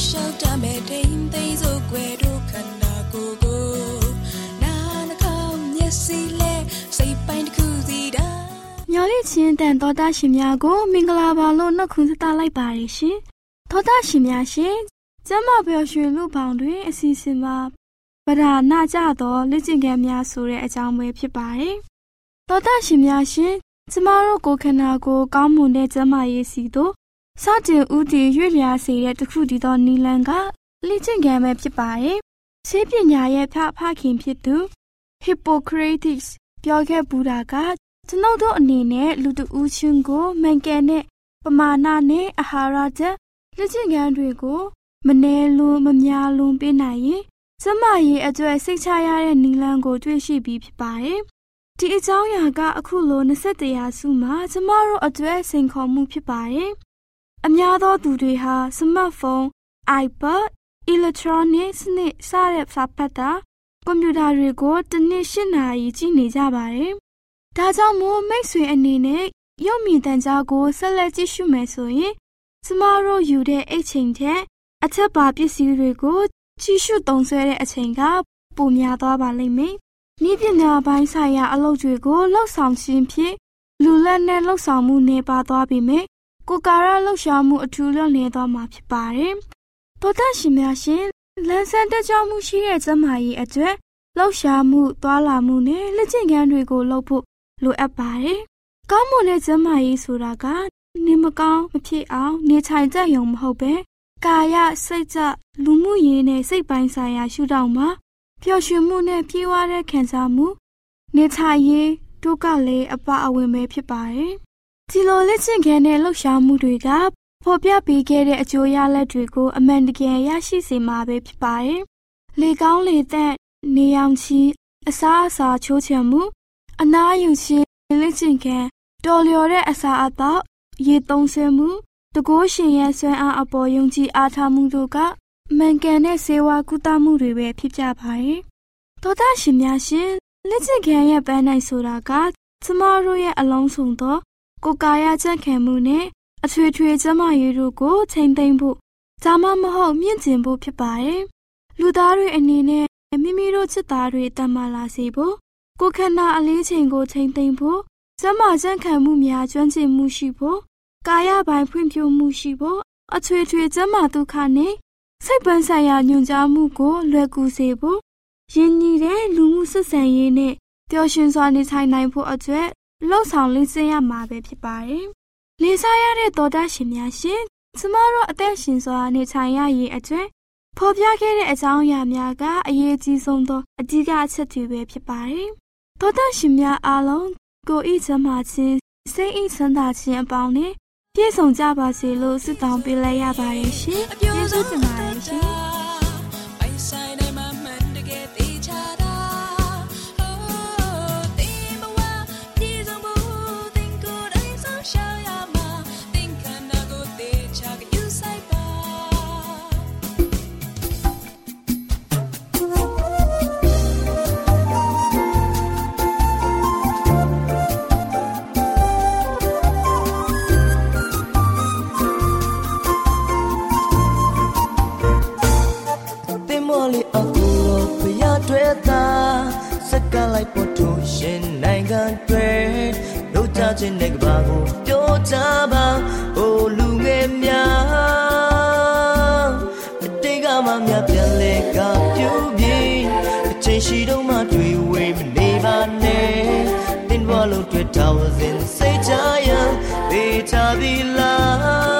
လိုက်လျှောက်တမဲ့တိမ်သိမ်းစို့ွယ်တို့ခန္ဓာကိုယ်ကိုနာနှကောင်းမျက်စိလဲစိတ်ပိုင်းတစ်ခုစီတာမျော်လင့်ခြင်းတန်တော်သားရှင်များကို မင်္ဂလာပါလို့နှုတ်ခွန်းဆက်သလိုက်ပါရရှင်တော်သားရှင်များရှင်ကျမပျော်ရွှင်လူပေါင်းတွင်အစီအစဉ်မှာဗဒါနာကြသောလက်ကျင့်ကံများဆိုတဲ့အကြောင်းပဲဖြစ်ပါတယ်တော်သားရှင်များရှင်ကျမတို့ကိုခန္ဓာကိုကောင်းမွန်တဲ့ကျမရေးစီတို့ စတင်ဦးတည်ရွေ့လျားစေတဲ့တခုတည်းသောနီလန်ကလိကျင့်ကံပဲဖြစ်ပါတယ်။ဆေးပညာရဲ့ဖဖခင်ဖြစ်သူ Hippocrates ပြောခဲ့ဘူးတာကကျွန်ုပ်တို့အနေနဲ့လူတဦးချင်းကိုမှန်ကန်တဲ့ပမာဏနဲ့အာဟာရချက်လက်ကျင့်ကံတွေကို မနှဲလွန်မများလွန်ပေးနိုင်ရင်ကျမရဲ့အကျွဲစိတ်ချရတဲ့နီလန်ကိုတွေ့ရှိပြီးဖြစ်ပါတယ်။ဒီအကြောင်းအရာကအခုလို21ရာစုမှာကျမတို့အကျွဲစိန်ခေါ်မှုဖြစ်ပါတယ်။ အများသောသူတွေဟာစမတ်ဖုန်း iPad electronic စနစ်စတဲ့စာဖတ်တာကွန်ပျူတာတွေကိုတစ်နှစ်၈နာရီကြည့်နေကြပါတယ်။ဒါကြောင့်မို့မိတ်ဆွေအနေနဲ့ရုပ်မြင်သံကြားကိုဆက်လက်ကြည့်ရှုမယ်ဆိုရင်ကျမတို့ယူတဲ့အိတ်ချိန်ထက်အထက်ပါပစ္စည်းတွေကိုကြည့်ရှုသုံးစွဲတဲ့အချိန်ကပိုများသွားပါလိမ့်မယ်။ဤပညာပိုင်းဆိုင်ရာအလုပ်တွေကိုလှုပ်ဆောင်ခြင်းဖြင့်လူလက်နဲ့လှုပ်ဆောင်မှုနေပါသွားပြီမယ် ကိုကာရလှုပ်ရှားမှုအထူးလွန်နေသွားမှာဖြစ်ပါတယ်။သောတရှင်များရှင်လန်ဆန်တက်ကြမှုရှိတဲ့ကျမကြီးအတွက်လှုပ်ရှားမှုသွာလာမှုနဲ့လက်ကျင့်ခန်းတွေကိုလုပ်ဖို့လိုအပ်ပါတယ်။ကောင်းမွန်တဲ့ကျမကြီးဆိုတာကနေမကောင်းမဖြစ်အောင်နေထိုင်ကြရုံမဟုတ်ပဲကာယစိတ်ကြလူမှုရေးနဲ့စိတ်ပိုင်းဆိုင်ရာရှုထောင့်မှာပျော်ရွှင်မှုနဲ့ပြေဝတဲ့ခံစားမှုနေထိုင်ရေးဒုက္ခလည်းအပအဝင်ပဲဖြစ်ပါတယ်။ ဒီလိုလက်ကျင့်ခဲတဲ့လှုပ်ရှားမှုတွေကဖော်ပြပေးခဲ့တဲ့အကျိုးရလဒ်တွေကိုအမှန်တကယ်ရရှိစေမှာပဲဖြစ်ပါတယ်။လေကောင်းလေသက်နေအောင်ချီအစားအစာချိုးချံမှုအနားယူခြင်းလက်ကျင့်ခဲတော်လျော်တဲ့အစာအသောက်ရေသုံးဆမှုတကိုးရှင်ရဲ့ဆွမ်းအားအပေါ်ယုံကြည်အားထားမှုတို့ကမှန်ကန်တဲ့စေဝါကုသမှုတွေပဲဖြစ်ကြပါတယ်။သောတာရှင်များရှင်လက်ကျင့်ခံရဲ့ပန်းနိုင်ဆိုတာကကျမတို့ရဲ့အလုံးစုံသော ကိုကာယကြံ့ခံမှုနဲ့အထွေထွေကျမရေးတို့ကိုချိန်သိမ်းဖို့ဒါမှမဟုတ်မြင့်ကျင်ဖို့ဖြစ်ပါတယ်။လူသားတွေအနေနဲ့မိမိတို့ချစ်သားတွေတမလာစေဖို့ကိုခန္ဓာအလေးချိန်ကိုချိန်သိမ်းဖို့စမကြံ့ခံမှုများကျွမ်းကျင်မှုရှိဖို့ကာယပိုင်းဖွံ့ဖြိုးမှုရှိဖို့အထွေထွေကျန်းမာဒုက္ခနဲ့စိတ်ပန်းဆိုင်ရာညွန်ကြားမှုကိုလွယ်ကူစေဖို့ယဉ်ညီတဲ့လူမှုဆက်ဆံရေးနဲ့ပျော်ရွှင်စွာနေထိုင်နိုင်ဖို့အတွက် လှုပ်ဆောင်လင်းစင်းရမှာပဲဖြစ်ပါတယ်။လေးစားရတဲ့သောတာရှင်များရှင်ကျမတို့အသက်ရှင်စွာနေထိုင်ရရေးအတွက်ဖော်ပြခဲ့တဲ့အကြောင်းအရာများကအရေးကြီးဆုံးသောအဓိကအချက်တွေပဲဖြစ်ပါတယ်။သောတာရှင်များအားလုံးကိုဤချမ်းသာခြင်းစိတ်ဤချမ်းသာခြင်းအပေါင်းနဲ့ပြည့်စုံကြပါစေလို့ဆုတောင်းပေးလိုက်ရပါတယ်ရှင်။ကျေးဇူးတင်ပါတယ်ရှင်။ see. တောင်းစဉ်စိတ်ချရပေးချပြီလား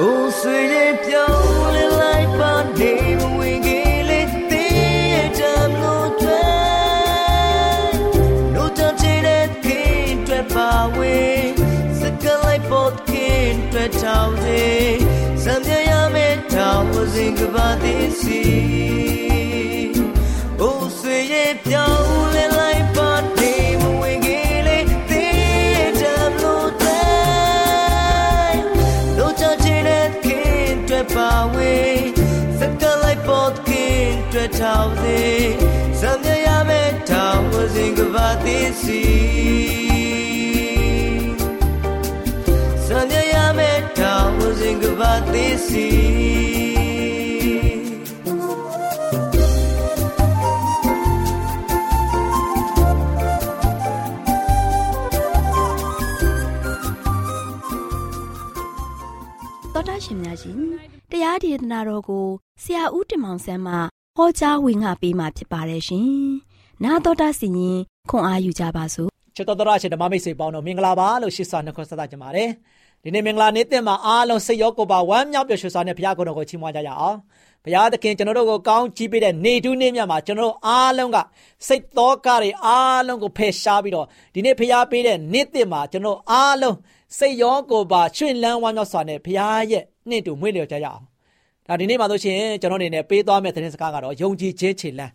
အိုးဆွေရဲ့ပြောင်းလဲလိုက်ပါနေမဝင်ကြီးလေးသေးတမ်းလို့တွေ့လို့တချင်တဲ့ခင်တွေ့ပါဝေးစကလိုက်ပေါ်ခင်တွေ့တောင်းစဉ်စံပြရမယ့်တောင်းစဉ်ကပါသေးစီအိုးဆွေရဲ့ပြောင်းလဲ င်စေဇံမြရမဲ့ထောင်ဝစဉ်ကဘာသေးစီဇံမြရမဲ့ထောင်ဝစဉ်ကဘာသေးစီတော်တာရှင်များရှင်တရားဒေသနာတော်ကိုဆရာဦးတင်မောင်ဆန်းမှ ဟောကြားဝင်ငါပေးมาဖြစ်ပါတယ်ရှင်။နာတော်တာစီရင်ခွန်အားယူကြပါစို့။ချစ်တော်တော်ရှင်ဓမ္မမိတ်ဆွေပေါင်းတို့မင်္ဂလာပါလို့ရှိစွာနှခွဆက်သကြပါတယ်။ဒီနေ့မင်္ဂလာနေ့တင်မှာအားလုံးစိတ်ရောကိုယ်ပါဝမ်းမြောက်ပျော်ရွှင်စွာနဲ့ဘုရားကိုယ်တော်ကိုချီးမွမ်းကြရအောင်။ဘုရားသခင်ကျွန်တော်တို့ကိုကောင်းချီးပေးတဲ့နေတူးနေ့မြတ်မှာကျွန်တော်တို့အားလုံးကစိတ်သောကတွေအားလုံးကိုဖယ်ရှားပြီးတော့ဒီနေ့ဘုရားပေးတဲ့နေ့တင်မှာကျွန်တော်အားလုံးစိတ်ရောကိုယ်ပါရွှင်လန်းဝမ်းမြောက်စွာနဲ့ဘုရားရဲ့နေ့တူမွေးလျော်ကြရအောင် ဒါဒီနေ့မှာဆိုရှင်ကျွန်တော်အနေနဲ့ပေးသွားမယ့်သတင်းစကားကတော့ယုံကြည်ခြင်းခြေလှမ်း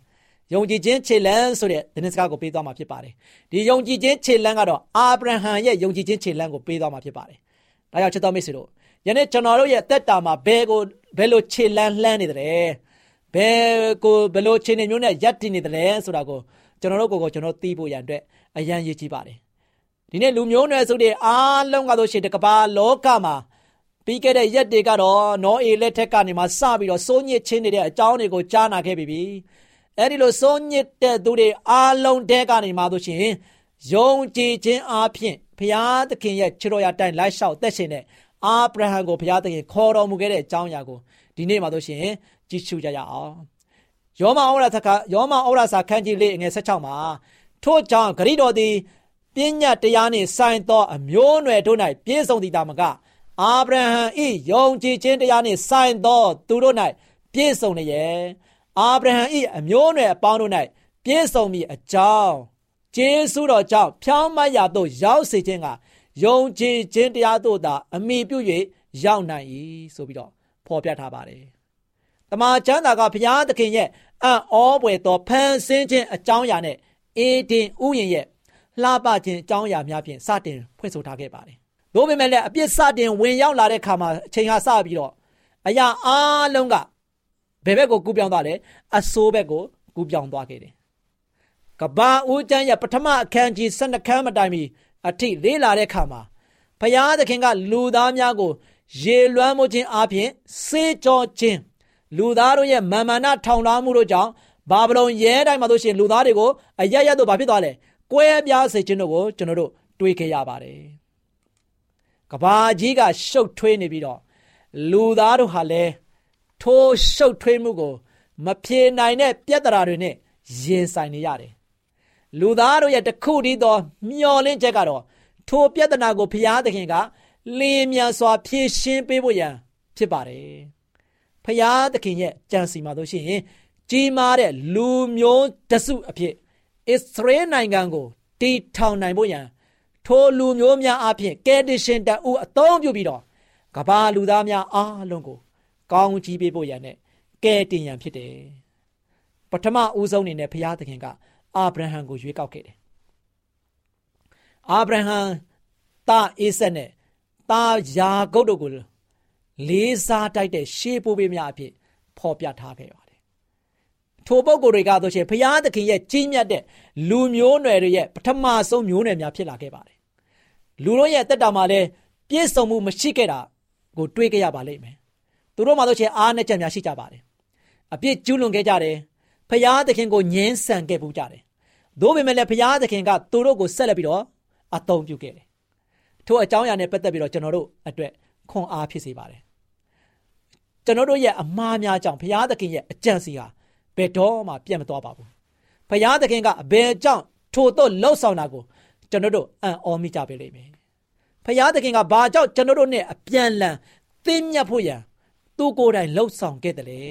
ယုံကြည်ခြင်းခြေလှမ်းဆိုတဲ့သတင်းစကားကိုပေးသွားမှာဖြစ်ပါတယ်ဒီယုံကြည်ခြင်းခြေလှမ်းကတော့အာဗြဟံရဲ့ယုံကြည်ခြင်းခြေလှမ်းကိုပေးသွားမှာဖြစ်ပါတယ်ဒါကြောင့်ချစ်တော်မိတ်ဆွေတို့ယနေ့ကျွန်တော်တို့ရဲ့တက်တာမှာဘယ်ကိုဘယ်လိုခြေလှမ်းလှမ်းနေတယ်ဘယ်ကိုဘယ်လိုခြေနေမျိုးနဲ့ရပ်တည်နေတယ်ဆိုတာကိုကျွန်တော်တို့ကိုကိုကျွန်တော်သိဖို့ရန်အတွက်အရန်ရည်ကြီးပါတယ်ဒီနေ့လူမျိုးနွယ်စုတွေအားလုံးကဆိုရှင်တကဘာလောကမှာ ပြီးခဲ့တဲ့ရက်တွေကတော့နောအေလက်ထက်ကနေမှစပြီးတော့စိုးညစ်ချင်းနေတဲ့အကြောင်းတွေကိုကြားနာခဲ့ပြီ။အဲဒီလိုစိုးညစ်တဲ့သူတွေအားလုံးတဲကနေမှဆိုရှင်ယုံကြည်ခြင်းအပြင်ဘုရားသခင်ရဲ့ခြေတော်ရတိုင်းလိုက်လျှောက်သက်ရှင်တဲ့အာဗြဟံကိုဘုရားသခင်ခေါ်တော်မူခဲ့တဲ့အကြောင်းအရာကိုဒီနေ့မှာတို့ရှင်ကြည့်ရှုကြရအောင်ယောမဩရသကယောမဩရစာခန်းကြီးလေးငယ်16မှာထို့ကြောင့်ဂရိတော်သည်ပညာတရားနှင့်ဆိုင်သောအမျိုးအနွယ်တို့၌ပြည့်စုံသည်တာမက အာဗြဟံဤယုံကြည်ခြင်းတရားနှင့်ဆိုင်သောသူတို့၌ပြည့်စုံနေရဲ့အာဗြဟံဤအမျိုးအနွယ်အပေါင်းတို့၌ပြည့်စုံမည်အကြောင်းကျေးဇူးတော်ကြောင့်ဖြောင်းမတ်ရာသို့ရောက်စေခြင်းကယုံကြည်ခြင်းတရားတို့သာအမိပြု၍ရောက်နိုင်၏ဆိုပြီးတော့ဖော်ပြထားပါတယ်။တမန်ကျမ်းစာကဘုရားသခင်ရဲ့အံ့ဩပွေသောဖန်ဆင်းခြင်းအကြောင်းအရာနဲ့အေဒင်ဥယျင်ရဲ့လှပခြင်းအကြောင်းအရာများဖြင့်စတင်ဖွင့်ဆိုထားခဲ့ပါတယ်။ ဒါပေမဲ့လည်းအပြစ်စတင်ဝင်ရောက်လာတဲ့ခါမှာအချိန်ကစပြီးတော့အရာအလုံးကဘယ်ဘက်ကိုကူးပြောင်းသွားလဲအဆိုးဘက်ကိုကူးပြောင်းသွားခဲ့တယ်။ကဘာဦးကျမ်းရဲ့ပထမအခန်းကြီး12ခန်းမတိုင်မီအထိလေးလာတဲ့ခါမှာဘုရားသခင်ကလူသားများကို ရေလွှမ်းမိုးခြင်းအပြင်စေကြောခြင်းလူသားတို့ရဲ့မာမနာထောင်လွှမ်းမှုတို့ကြောင့်ဘာဗလုန်ရဲတိုင်းမှာတို့ရှင်လူသားတွေကိုအရရတို့ဘာဖြစ်သွားလဲကွဲပြားစေခြင်းတို့ကိုကျွန်တော်တို့တွေးခဲ့ရပါတယ် ကဘာကြီးကရှုပ်ထွေးနေပြီးတော့လူသားတို့ဟာလည်းထိုးရှုပ်ထွေးမှုကိုမဖြေနိုင်တဲ့ပြဿနာတွေနဲ့ရင်ဆိုင်နေရတယ်လူသားတို့ရဲ့တခုတည်းသောမျောလင့်ချက်ကတော့ထိုပြဿနာကိုဘုရားသခင်ကလင်းမြန်စွာဖြေရှင်းပေးဖို့ရန်ဖြစ်ပါတယ်။ဘုရားသခင်ရဲ့ကြံစီမှာတို့ရှိရင်ကြီးမားတဲ့လူမျိုးတစုအဖြစ်အစ္စရေးနိုင်ငံကိုတည်ထောင်နိုင်ဖို့ရန် ထိုလူမျိုးများအဖြစ်ကယ်တင်ရှင်တအူအသုံးပြုပြီးတော့ကဘာလူသားများအားလုံးကို ကောင်းချီးပေးဖို့ရန်နဲ့ကယ်တင်ရန်ဖြစ်တယ်။ပထမဦးဆုံးအနေနဲ့ဘုရားသခင်ကအာဗြဟံကိုရွေးကောက်ခဲ့တယ်။အာဗြဟံသားအေးဆက်နဲ့သားယာကုပ်တို့ကိုလေးစားတိုက်တဲ့ရှေးပိုးပေးများအဖြစ်ဖော်ပြထားခဲ့ပါတယ်။ ထိုပုဂ္ဂိုလ်တွေကဆိုရှင်ဘုရားသခင်ရဲ့ကြီးမြတ်တဲ့လူမျိုးနွယ်တွေရဲ့ပထမဆုံးမျိုးနွယ်များဖြစ်လာခဲ့ပါတယ်။လူတို့ရဲ့တက်တာမှာလည်းပြည့်စုံမှုမရှိခဲ့တာကိုတွေးကြရပါလိမ့်မယ်။သူတို့မှဆိုရှင်အားနဲ့ချက်များရှိကြပါတယ်။အပြစ်ကျူးလွန်ခဲ့ကြတယ်ဖျားသခင်ကိုညှင်းဆန်ခဲ့ပူးကြတယ်။သို့ပေမဲ့လည်းဖျားသခင်ကသူတို့ကိုဆက်လက်ပြီးတော့အသုံးပြုခဲ့တယ်။ထို့အကြောင်းအရာနဲ့ပတ်သက်ပြီးတော့ကျွန်တော်တို့အတွက်ခွန်အားဖြစ်စေပါတယ်။ကျွန်တော်တို့ရဲ့အမှားများကြောင့်ဖျားသခင်ရဲ့အကြံစီဟာ ဘယ်တော့မှပြတ်မသွားပါဘူး။ဖျားသခင်ကအဘယ်ကြောင့်ထို့တော့လှုပ်ဆောင်တာကိုကျွန်တော်တို့အံ့ဩမိကြပေလိမ့်မယ်။ဖျားသခင်ကဘာကြောင့်ကျွန်တော်တို့နဲ့အပြန်လန်သိမြတ်ဖို့ရန်သူကိုယ်တိုင်လှုပ်ဆောင်ခဲ့တယ်လေ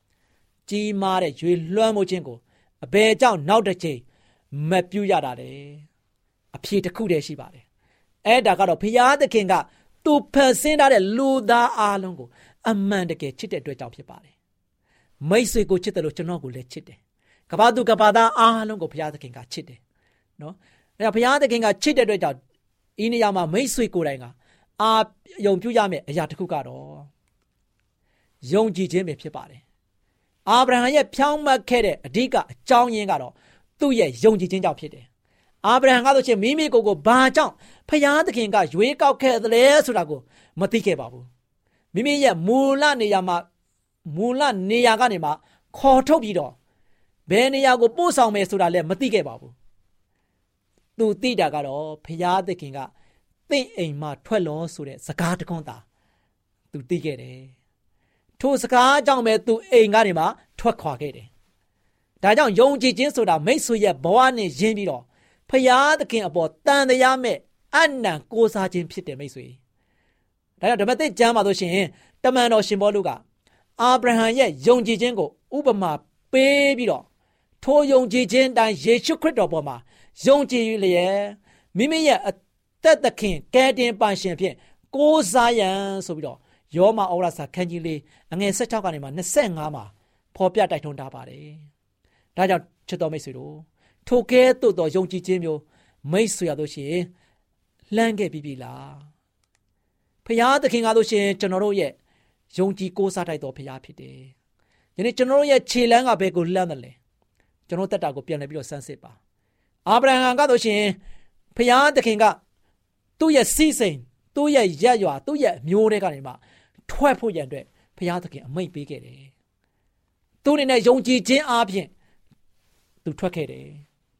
။ကြီးမားတဲ့ရွေလွှမ်းမိုးခြင်းကိုအဘယ်ကြောင့်နောက်တစ်ချိန်မပြုတ်ရတာလဲအဖြေတစ်ခုတည်းရှိပါတယ်အဲ့ဒါကတော့ဘုရားသခင်ကသူဖန်ဆင်းထားတဲ့လူသားအလုံးကိုအမှန်တကယ်ချစ်တဲ့အတွက်ကြောင့်ဖြစ်ပါတယ် မိတ်ဆွေကိုချစ်တယ်လို့ကျွန်တော်ကိုလည်းချစ်တယ်ကဘာသူကဘာသားအားလုံးကိုဘုရားသခင်ကချစ်တယ်နော်အဲဘုရားသခင်ကချစ်တဲ့အတွက်ကြောင့်ဤနေရာမှာမိတ်ဆွေကိုယ်တိုင်ကအာယုံပြုရမယ့်အရာတစ်ခုကတော့ယုံကြည်ခြင်းပဲဖြစ်ပါတယ်အာဗြဟံရဲ့ဖြောင်းမှတ်ခဲ့တဲ့အဓိကအကြောင်းရင်းကတော့သူ့ရဲ့ယုံကြည်ခြင်းကြောင့်ဖြစ်တယ်။အာဗြဟံကဆိုရှင်မိမိကိုယ်ကိုဘာကြောင့်ဖျားသခင်ကရွေးကောက်ခဲ့သလဲဆိုတာကိုမသိခဲ့ပါဘူး။မိမိရဲ့မူလနေရာမှာ မူလနေရာကနေမှခေါ်ထုတ်ပြီးတော့ဘယ်နေရာကိုပို့ဆောင်မယ်ဆိုတာလည်းမသိခဲ့ပါဘူး။သူသိတာကတော့ဖျားသခင်ကတင့်အိမ်မှထွက်လောဆိုတဲ့စကားတခွန်းသာသူသိခဲ့တယ်။ထိုစကားကြောင့်ပဲသူအိမ်ကနေမှထွက်ခွာခဲ့တယ်။ဒါကြောင့်ယုံကြည်ခြင်းဆိုတာမိတ်ဆွေရဲ့ဘဝနဲ့ရင်းပြီးတော့ဖရာသခင်အပေါ်တန်တရားမဲ့အနံကိုးစားခြင်းဖြစ်တယ်မိတ်ဆွေ။ဒါကြောင့်ဓမ္မသစ်ကျမ်းမှာဆိုရှင်တမန်တော်ရှင်ဘောလုက အာဗြဟံရဲ့ယုံကြည်ခြင်းကိုဥပမာပေးပြီးတော့ထိုယုံကြည်ခြင်းတိုင်းယေရှုခရစ်တော်ပေါ်မှာယုံကြည်လျက်မိမိရဲ့အသက်သခင်ကယ်တင်ပန်ရှင်ဖြင့်ကိုးစားရန်ဆိုပြီးတော့ယောမဩရစာခန်းကြီးလေးအငယ်16ကနေမှ25မှာဖော်ပြတိုက်ထွန်းထားပါတယ်။ဒါကြောင့်ချစ်တော်မိတ်ဆွေတို့ထိုကဲ့သို့သောယုံကြည်ခြင်းမျိုးမိတ်ဆွေရလို့ရှိရင်လှမ်းခဲ့ပြီးပြီလား။ဖရာသခင်ကားလို့ရှိရင်ကျွန်တော်တို့ရဲ့ ယုံကြည်ကိုးစားတိုက်တော်ဖရာဖြစ်တယ်။ယနေ့ကျွန်တော်တို့ရဲ့ခြေလမ်းကဘယ်ကိုလှမ်းတယ်လဲ။ကျွန်တော်တက်တာကိုပြန်လည်ပြီးတော့စမ်းစစ်ပါ။အာဗြဟံကားလို့ရှိရင်ဖရာသခင်ကသူ့ရဲ့စီးစိမ်သူ့ရဲ့ရက်ရွာသူ့ရဲ့မျိုးတွေကနေမှထွက်ဖို့ရန်အတွက်ဘုရားသခင်အမိန့်ပေးခဲ့တယ်။သူအနေနဲ့ယုံကြည်ခြင်းအပြင်သူထွက်ခဲ့တယ်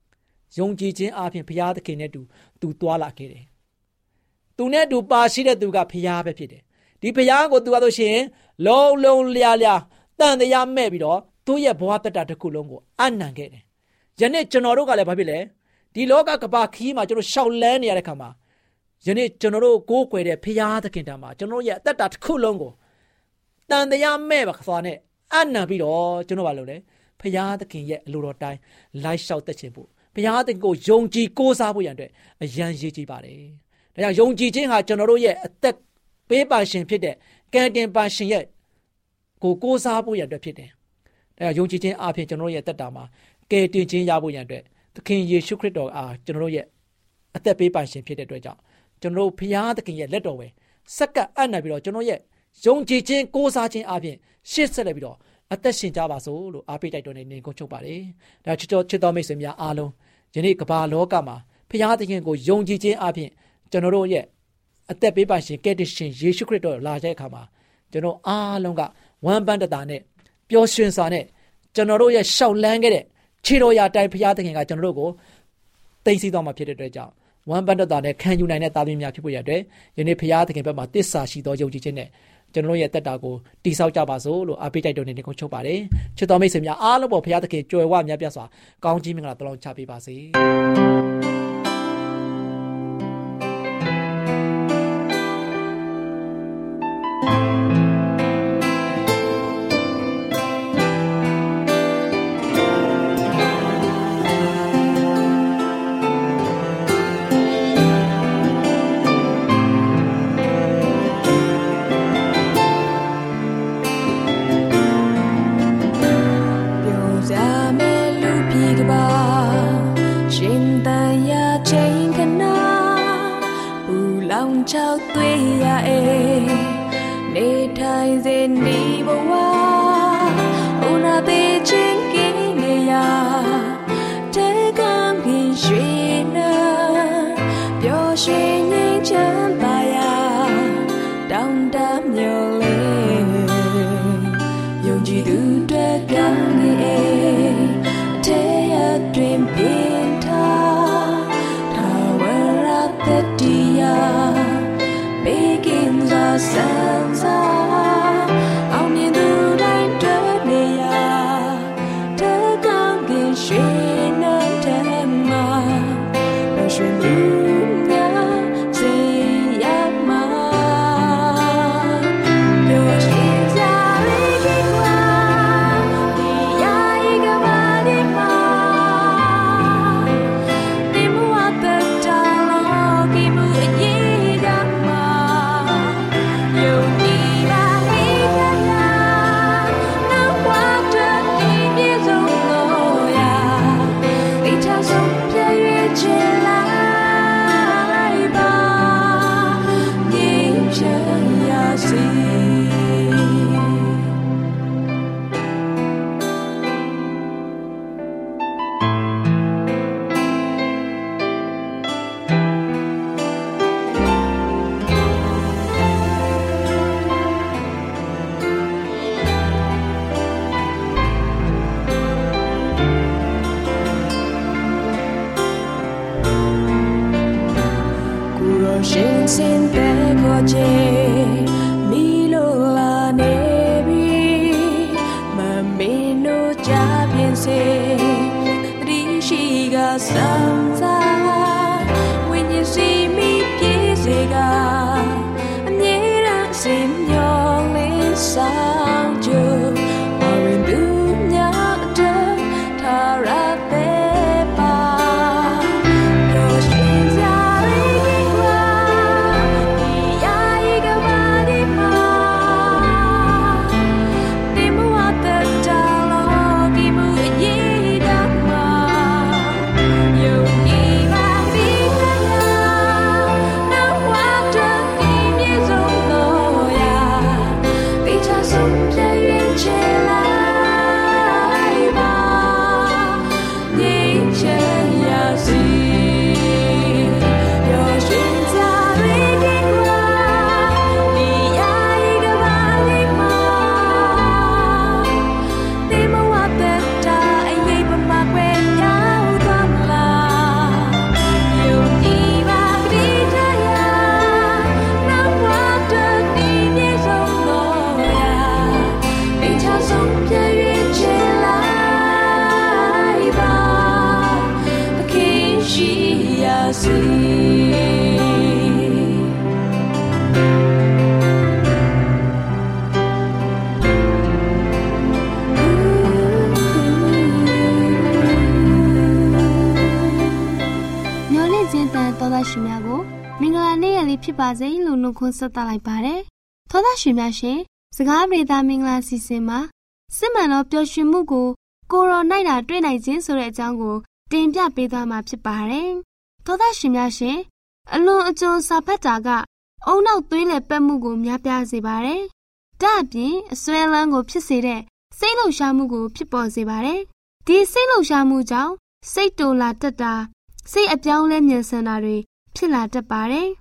။ယုံကြည်ခြင်းအပြင်ဘုရားသခင်နဲ့တူသူသွားလာခဲ့တယ်။သူသူနဲ့တူပါရှိတဲ့သူကဖျားပဲဖြစ်တယ် ဒီဖျားကိုသူကဆိုရှင်လုံးလုံးလျားလျားတန်တရားမဲ့ပြီးတော့သူ့ရဲ့ဘဝတတတစ်ခုလုံးကိုအနံခဲ့တယ်ယနေ့ကျွန်တော်တို့ကလည်းဘာဖြစ်လဲဒီလောကကဘာခီးမှာကျွန်တော်ရှောက်လန်းနေရတဲ့ခါမှာယနေ့ကျွန်တော်တို့ကိုးကွယ်တဲ့ဖျားသခင်တံမှာကျွန်တော်ရဲ့အသက်တာတစ်ခုလုံးကိုတန်တရားမဲ့ပါသွားနဲ့အနံပြီးတော့ကျွန်တော်ဘာလုပ်လဲဖျားသခင်ရဲ့အလိုတော်တိုင်းလိုက်လျှောက်သက်ခြင်းဖို့ဘုရားသခင်ကိုယုံကြည်ကိုးစားဖို့ရန်အတွက်အရန်ရည်ကြည်ပါတယ်။ဒါကြောင့်ယုံကြည်ခြင်းဟာကျွန်တော်တို့ရဲ့အသက် ပေးပါရှင်ဖြစ်တဲ့ကံတင်ပါရှင်ရဲ့ကိုကိုးစားဖို့ရန်အတွက်ဖြစ်တယ်။ဒါကြောင့်ယုံကြည်ခြင်းအပြင်ကျွန်တော်တို့ရဲ့အသက်တာမှာကယ်တင်ခြင်းရဖို့ရန်အတွက်သခင်ယေရှုခရစ်တော်အားကျွန်တော်တို့ရဲ့အသက်ပေးပါရှင်ဖြစ်တဲ့အတွက်ကြောင့်ကျွန်တော်တို့ဘုရားသခင်ရဲ့လက်တော်ပဲစက္ကပ်အပ်နေပြီးတော့ကျွန်တော်ရဲ့ယုံကြည်ခြင်းကိုးစားခြင်းအပြင်ရှေ့ဆက်လက်ပြီးတော့အသက်ရှင်ကြပါစို့လို့အားပေးတိုက်တွန်းနေနေကုန်ချုပ်ပါတယ်။ဒါချစ်တော်ချစ်တော်မိတ်ဆွေများအားလုံးယနေ့ကမ္ဘာလောကမှာဖခင်သခင်ကိုယုံကြည်ခြင်းအပြင်ကျွန်တော်တို့ရဲ့ အသက်ပေးပါရှင်ကယ်တင်ရှင်ယေရှုခရစ်တော်လာတဲ့အခါမှာကျွန်တော်အားလုံးကဝမ်းပန်းတတာနဲ့ပျော်ရွှင်စွာနဲ့ကျွန်တော်တို့ရဲ့ရှောက်လန်းခဲ့တဲ့ခြေတော်ရာတိုင်ဖခင်သခင်ကကျွန်တော်တို့ကိုသိသိတော်မှာဖြစ်တဲ့အတွက်ကြောင့်ဝမ်းပန်းတတာနဲ့ခံယူနိုင်တဲ့သားသမီးများဖြစ်ဖို့ရတဲ့ယနေ့ဖခင်သခင်ဘက်မှာတစ္ဆာရှိသောယုံကြည်ခြင်းနဲ့ကျွန်တော်ရဲ့တက်တာကိုတိဆောက်ကြပါစို့လို့အားပေးတိုက်တွန်းနေကိုချုပ်ပါတယ်ချစ်တော်မိတ်ဆွေများအားလုံးပေါ်ဘုရားသခင်ကြွယ်ဝမြတ်ပြစွာကောင်းကြီးမင်္ဂလာတလုံးချပေးပါစေဖြစ် ခွန်းဆက်သလိုက်ပါတယ်။သောသားရှင်များရှင်စကားပြေသားမင်္ဂလာစီစဉ်မှာစစ်မှန်သောပျော်ရွှင်မှုကိုကိုရောနိုင်တာတွေ့နိုင်ခြင်းဆိုတဲ့အကြောင်းကိုတင်ပြပေးသွားမှာဖြစ်ပါတယ်။သောသားရှင်များရှင်အလွန်အကျွံစာဖတ်တာကအုံနောက်သွေးလည်ပတ်မှုကိုများပြားစေပါတယ်။ဒါ့အပြင်အစွဲလန်းကိုဖြစ်စေတဲ့စိတ်လှုပ်ရှားမှုကိုဖြစ်ပေါ်စေပါတယ်။ဒီစိတ်လှုပ်ရှားမှုကြောင့်စိတ်တူလာတတ်တာစိတ်အပြောင်းလဲမြန်ဆန်တာတွေဖြစ်လာတတ်ပါတယ်။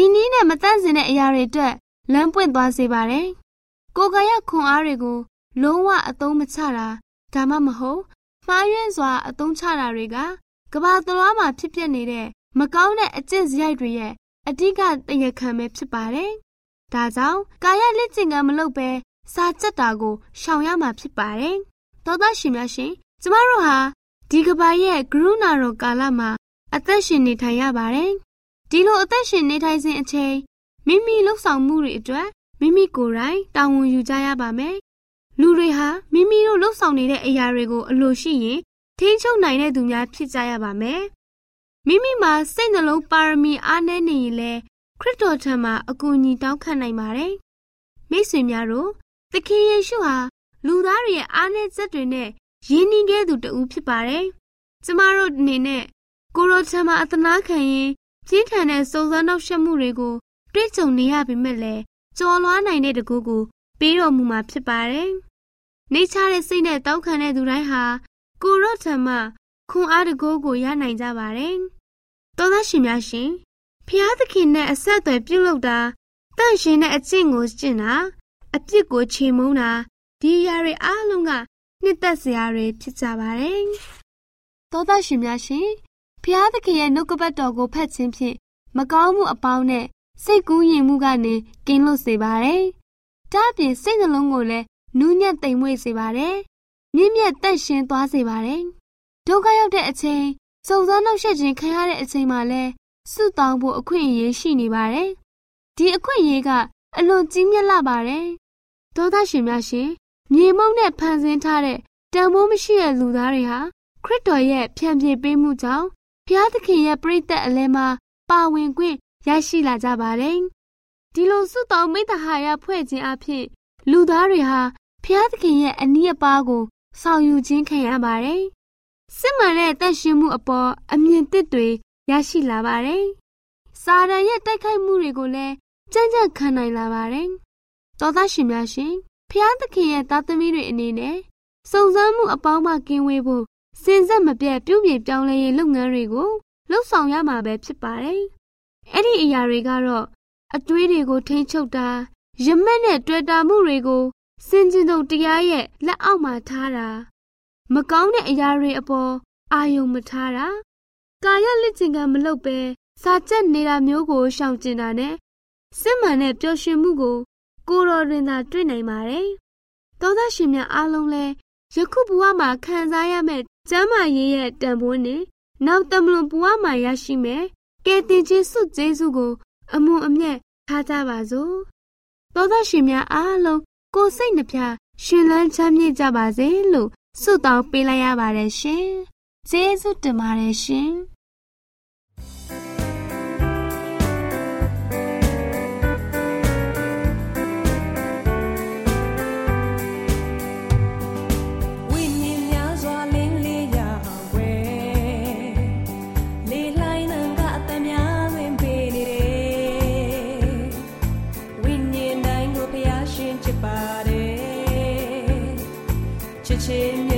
ဒီနည်းနဲ့မတန့်စင်တဲ့အရာတွေအတွက်လမ်းပွင့်သွားစေပါတယ်။ကိုယ်ကာယခွန်အားတွေကို လုံးဝအသုံးမချတာဒါမှမဟုတ်မှားယွင်းစွာအသုံးချတာတွေကကဘာသလွားမှာဖြစ်ပျက်နေတဲ့မကောင်းတဲ့အကျင့်စရိုက်တွေရဲ့အဓိကတရားခံပဲဖြစ်ပါတယ်။ဒါကြောင့်ကာယလက်ကျင်ကမလုပ်ပဲစာကြက်တာကိုရှောင်ရမှာဖြစ်ပါတယ်။သောသားရှင်များရှင်ကျမတို့ဟာဒီကဘာရဲ့ကရုဏာတော်ကာလမှာအသက်ရှင်နေထိုင်ရပါတယ်။ ဒီလိုအသက်ရှင်နေထိုင်စဉ်အချိန်မိမိလှုပ်ဆောင်မှုတွေအတွက်မိမိကိုယ်တိုင်တာဝန်ယူကြရပါမယ်။လူတွေဟာမိမိတို့လှုပ်ဆောင်နေတဲ့အရာတွေကိုအလိုရှိရင်ထိန်းချုပ်နိုင်တဲ့သူများဖြစ်ကြရပါမယ်။မိမိမှာစိတ်နှလုံးပါရမီအားနည်းနေရင်လည်းခရစ်တော်ထံမှာအကူအညီတောင်းခံနိုင်ပါတယ်။မိတ်ဆွေများတို့သခင်ယေရှုဟာလူသားတွေရဲ့အားနည်းချက်တွေနဲ့ရင်းနှီးခဲ့သူတဦးဖြစ်ပါတယ်။ကျမတို့အနေနဲ့ကိုရိုချမ်းမှာအသနာခံရင် ပြင်းထန်တဲ့စုံစမ်းနှောက်ယှက်မှုတွေကိုတွေ့ကြုံနေရပေမဲ့လည်းကြော်လွားနိုင်တဲ့တကူကိုပေးတော်မူမှာဖြစ်ပါတယ်။နေချတဲ့စိတ်နဲ့တောက်ခံတဲ့သူတိုင်းဟာကိုရော့ထံမှခွန်အားတကူကိုရနိုင်ကြပါတယ်။သောသားရှင်များရှင်ဖျားသခင်နဲ့အဆက်အသွယ်ပြုလုပ်တာတန့်ရှင်တဲ့အကျင့်ကိုကျင့်တာအပြစ်ကိုချေမုန်းတာဒီအရာတွေအားလုံးကနှစ်သက်စရာတွေဖြစ်ကြပါတယ်။သောသားရှင်များရှင် ဖျားသခင်ရဲ့နှုတ်ကပတ်တော်ကိုဖတ်ခြင်းဖြင့်မကောင်းမှုအပေါင်းနဲ့စိတ်ကူးယဉ်မှုကနေကင်းလွတ်စေပါတယ်။ဒါ့အပြင်စိတ်နှလုံးကိုလည်းနူးညံ့သိမ်မွေ့စေပါတယ်။မြင့်မြတ်တန့်ရှင်းသွားစေပါတယ်။ဒုက္ခရောက်တဲ့အချိန်စုံစမ်းနှောက်ယှက်ခြင်းခံရတဲ့အချိန်မှာလည်းဆုတောင်းဖို့အခွင့်အရေးရှိနေပါတယ်။ဒီအခွင့်အရေးကအလွန်ကြီးမြတ်လာပါတယ်။သောသားရှင်များရှင်မြေမုံနဲ့ဖန်ဆင်းထားတဲ့တန်ဖိုးမရှိတဲ့လူသားတွေဟာခရစ်တော်ရဲ့ဖြန့်ဖြေပေးမှုကြောင့် ဘုရားသခင်ရဲ့ပြိတ္တအလဲမှာပါဝင်ခွင့်ရရှိလာကြပါတယ်။ဒီလိုစုတောင်းမိတ္တဟာယဖွဲ့ခြင်းအဖြစ်လူသားတွေဟာဘုရားသခင်ရဲ့အနည်းအပါးကိုဆောင်ယူခြင်းခံရပါတယ်။စစ်မှန်တဲ့တန်ရှင်းမှုအပေါ်အမြင်သစ်တွေရရှိလာပါတယ်။စာရန်ရဲ့တိုက်ခိုက်မှုတွေကိုလည်းကြံ့ကြံ့ခံနိုင်လာပါတယ်။သောသားရှင်များရှင်ဖျားသခင်ရဲ့သားသမီးတွေအနေနဲ့စုံစမ်းမှုအပေါင်းမှကင်းဝေးဖို့ စင်ဆက်မပြတ်ပြုပြင်ပြောင်းလဲရေးလုပ်ငန်းတွေကိုလှုပ်ဆောင်ရမှာပဲဖြစ်ပါတယ်။အဲ့ဒီအရာတွေကတော့အတွေးတွေကိုထိန်းချုပ်တာရမက်နဲ့တွေ့တာမှုတွေကိုစင်ကျင်တို့တရားရဲ့လက်အောက်မှာထားတာမကောင်းတဲ့အရာတွေအပေါ်အာယုံမထားတာကာယလက်ကျင်ကမလုပ်ပဲစာကြက်နေတာမျိုးကိုရှောင်ကျင်တာနဲ့စစ်မှန်တဲ့ပျော်ရွှင်မှုကိုကိုတော်တွင်သာတွေ့နိုင်ပါတယ်။သောသားရှင်များအားလုံးလည်းယခုဘဝမှာခံစားရမယ့် ကျမ်းမာရေးရဲ့တန်ဖိုးနဲ့နောက်တမလွန်ဘဝမှာရရှိမယ်ကယ်တင်ခြင်းစုကျေးဇူးကိုအမွန်အမြတ်ထားကြပါစို့။သောသားရှင်များအားလုံးကိုယ်စိတ်နှပြရှင်လန်းချမ်းမြေ့ကြပါစေလို့ဆုတောင်းပေးလိုက်ရပါတယ်ရှင်။ကျေးဇူးတင်ပါတယ်ရှင်။ 情。